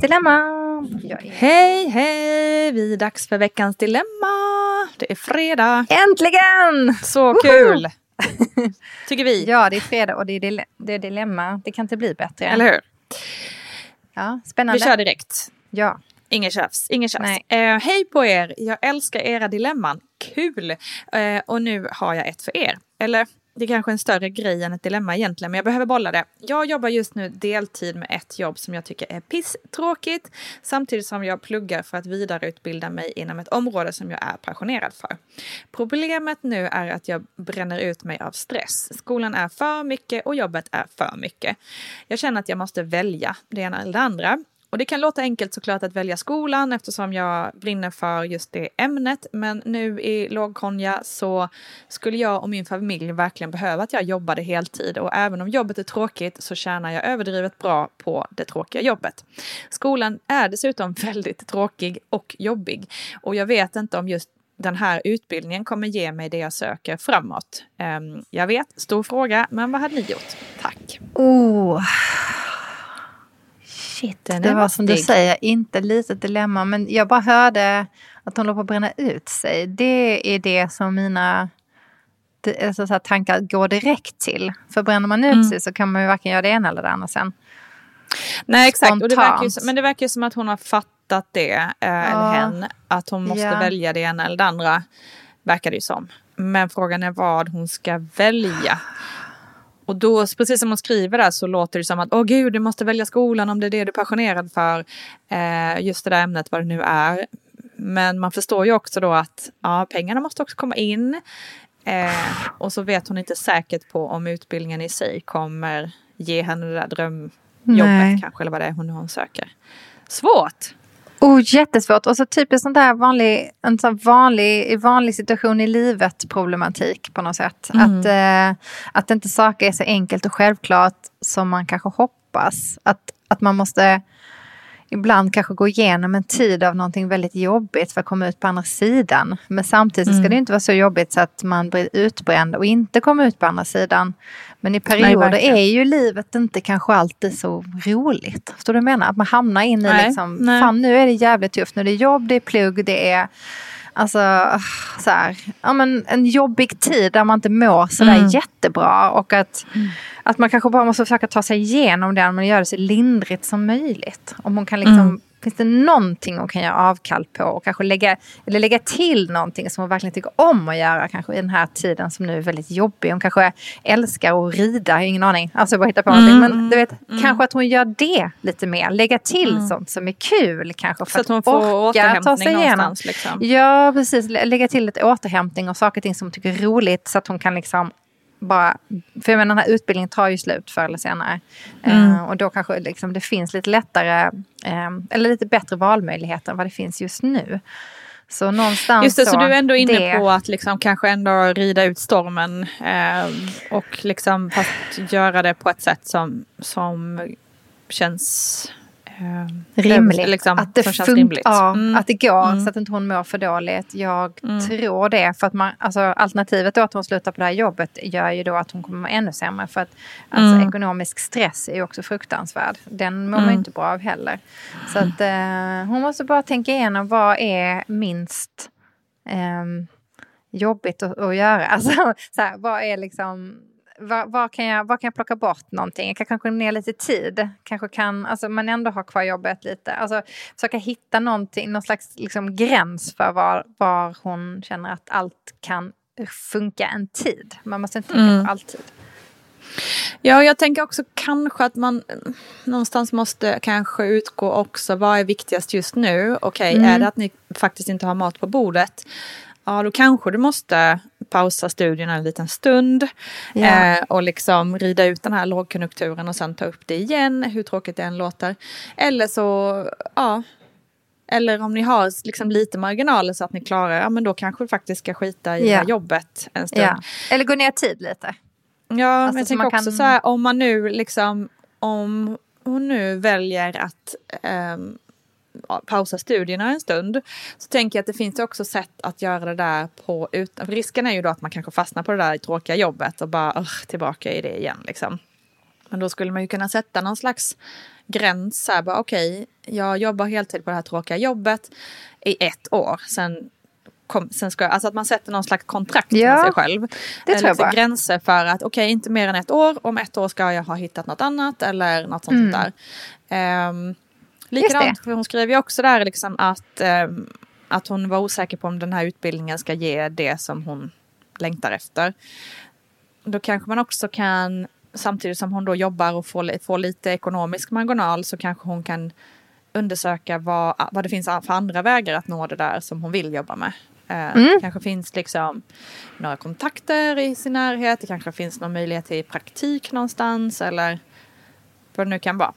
Dilemma. Hej, hej! Vi är dags för veckans dilemma. Det är fredag. Äntligen! Så kul! Tycker vi. Ja, det är fredag och det är, dile det är dilemma. Det kan inte bli bättre. Eller hur? Ja, spännande. Vi kör direkt. Ja. Ingen tjafs, ingen tjafs. Eh, hej på er! Jag älskar era dilemman. Kul! Eh, och nu har jag ett för er. Eller det är kanske en större grej än ett dilemma egentligen, men jag behöver bolla det. Jag jobbar just nu deltid med ett jobb som jag tycker är pisstråkigt, samtidigt som jag pluggar för att vidareutbilda mig inom ett område som jag är passionerad för. Problemet nu är att jag bränner ut mig av stress. Skolan är för mycket och jobbet är för mycket. Jag känner att jag måste välja det ena eller det andra. Och det kan låta enkelt såklart att välja skolan eftersom jag brinner för just det ämnet. Men nu i lågkonja så skulle jag och min familj verkligen behöva att jag jobbade heltid. Och även om jobbet är tråkigt så tjänar jag överdrivet bra på det tråkiga jobbet. Skolan är dessutom väldigt tråkig och jobbig. Och jag vet inte om just den här utbildningen kommer ge mig det jag söker framåt. Um, jag vet, stor fråga, men vad hade ni gjort? Tack. Oh. Shit, Den det var som du säger, inte litet dilemma. Men jag bara hörde att hon låg på att bränna ut sig. Det är det som mina alltså så tankar går direkt till. För bränner man ut Mm. sig så kan man ju varken göra det ena eller det andra sen. Nej exakt, och det Spontant. men det verkar ju som att hon har fattat det, eh, eller hen, att hon måste Ja. välja det ena eller det andra. Verkar det ju som. Men frågan är vad hon ska välja. Och då, precis som hon skriver där, så låter det som att åh gud, du måste välja skolan om det är det du är passionerad för. Eh, just det där ämnet, vad det nu är. Men man förstår ju också då att ja, pengarna måste också komma in. Eh, och så vet hon inte säkert på om utbildningen i sig kommer ge henne det där drömjobbet Nej. kanske, eller vad det är hon, hon söker. Svårt! Oh, jättesvårt. Och så typiskt sån där vanlig, en sån vanlig, vanlig situation i livet problematik på något sätt. Att, eh, att inte saker är så enkelt och självklart som man kanske hoppas. Att, att man måste ibland kanske gå igenom en tid av någonting väldigt jobbigt för att komma ut på andra sidan. Men samtidigt så ska det inte vara så jobbigt så att man blir utbränd och inte kommer ut på andra sidan. Men i perioder verkligen. är ju livet inte kanske alltid så roligt. Förstår du vad jag menar? Att man hamnar in i Nej, liksom, nej. fan nu är det jävligt tufft. Nu är det jobb, det är plugg, det är Alltså, så här, ja, men en jobbig tid där man inte mår sådär Mm. jättebra. Och att, att man kanske bara måste försöka ta sig igenom det men göra det så lindrigt som möjligt. Om hon kan liksom, Mm. Finns det någonting hon kan göra avkall på och kanske lägga, eller lägga till någonting som hon verkligen tycker om att göra kanske i den här tiden som nu är väldigt jobbig. Hon kanske älskar att rida, jag har ingen aning. Alltså bara hitta på Mm, någonting. Men du vet, kanske att hon gör det lite mer. Lägga till sånt som är kul kanske för Så att hon får orka ta återhämtning sig igenom. Liksom. Ja, precis. Lä- Lägga till lite återhämtning och saker och ting som hon tycker är roligt så att hon kan liksom bara... För jag menar, den här utbildningen tar ju slut förr eller senare. Mm. Eh, och då kanske liksom det finns lite lättare, eh, eller lite bättre valmöjligheter än vad det finns just nu. Så någonstans Just det, så, du är ändå inne det- på att liksom kanske ändå rida ut stormen eh, och liksom fast göra det på ett sätt som, som känns rimligt. Liksom, att, det fun- rimligt. Ja, Mm. att det går Mm. så att inte hon mår för dåligt. Jag Mm. tror det. För att man, alltså, alternativet då att hon slutar på det här jobbet gör ju då att hon kommer må ännu sämre. För att alltså, Mm. ekonomisk stress är ju också fruktansvärd. Den mår man Mm. ju inte bra av heller. Så att eh, hon måste bara tänka igenom vad är minst ehm, jobbigt att, att göra. Alltså, så här, vad är liksom vad, vad, kan jag, vad kan jag plocka bort någonting? Jag kan kanske ner lite tid. Kanske kan, alltså, men ändå ha kvar jobbet lite. Alltså, försöka hitta någonting, någon slags liksom, gräns för var, var hon känner att allt kan funka en tid. Man måste inte tänka Mm. på alltid. Ja, jag tänker också kanske att man eh, någonstans måste kanske utgå också. Vad är viktigast just nu? Okej, Mm. är det att ni faktiskt inte har mat på bordet? ja då kanske du måste pausa studierna en liten stund Ja. eh, och liksom rida ut den här lågkonjunkturen och sen ta upp det igen, hur tråkigt det än låter. Eller så, ja, eller om ni har liksom lite marginaler så att ni klarar, ja men då kanske faktiskt ska skita i här jobbet en stund. Ja. Eller gå ner tid lite. Ja, Alltså, men jag tänker också kan- så här, om man nu liksom, om hon nu väljer att ja, pausa studierna en stund, så tänker jag att det finns också sätt att göra det där på utan, risken är ju då att man kanske fastnar på det där tråkiga jobbet och bara "Ugh, tillbaka i det igen liksom. Men då skulle man ju kunna sätta någon slags gräns här, bara okej, jag jobbar heltid på det här tråkiga jobbet i ett år, sen Kom, sen ska, alltså att man sätter någon slags kontrakt Ja, med sig själv. det tror jag liksom bara. gränser för att okej, inte mer än ett år. Om ett år ska jag ha hittat något annat eller något sånt Mm. där. Um. Likadant, för hon skriver ju också där liksom att, ehm, att hon var osäker på om den här utbildningen ska ge det som hon längtar efter. Då kanske man också kan, samtidigt som hon då jobbar och får, får lite ekonomisk marginal, så kanske hon kan undersöka vad, vad det finns för andra vägar att nå det där som hon vill jobba med. Eh, Mm. Det kanske finns liksom några kontakter i sin närhet, det kanske finns någon möjlighet till praktik någonstans eller vad det nu kan vara.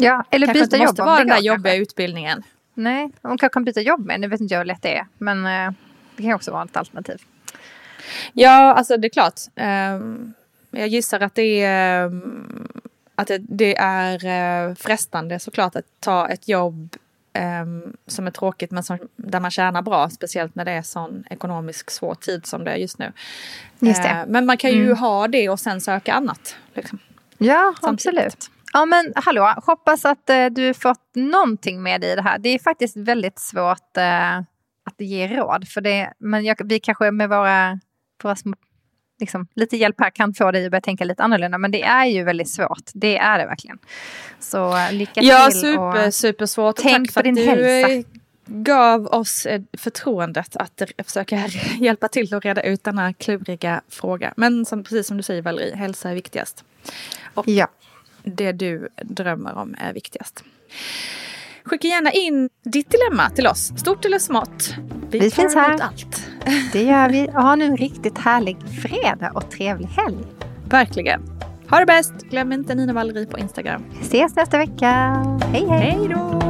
Ja, eller kanske byta jobb måste om vara det den där jobbiga utbildningen. Nej, hon kanske kan byta jobb med. Det vet inte jag hur lätt det är. Men eh, det kan också vara ett alternativ. Ja, alltså det är klart. Ehm, jag gissar att det är, ehm, att det, det är eh, frestande såklart att ta ett jobb ehm, som är tråkigt men som, där man tjänar bra. Speciellt när det är sån ekonomisk svår tid som det är just nu. Just det. Men man kan ju Mm. ha det och sen söka annat. Liksom. Ja, Samtidigt. absolut. Ja, men hallå, hoppas att eh, du fått någonting med dig i det här. Det är faktiskt väldigt svårt eh, att ge råd. För det, men jag, vi kanske med våra, våra små, liksom, lite hjälp här kan få dig att börja tänka lite annorlunda. Men det är ju väldigt svårt. Det är det verkligen. Så eh, lycka Ja, till. super, och, supersvårt. Och tänk tack för din du hälsa. eh, gav oss eh, förtroendet att försöka hjälpa till att reda ut denna kluriga fråga. Men som, precis som du säger Valerie, hälsa är viktigast. ja. Det du drömmer om är viktigast. Skicka gärna in ditt dilemma till oss, stort eller smått. Vi tar finns här. allt. Det gör vi. Och ha nu en riktigt härlig fredag och trevlig helg. Verkligen. Ha det bäst! Glöm inte Nina Valerie på Instagram. Vi ses nästa vecka. Hej, hej. Hej då!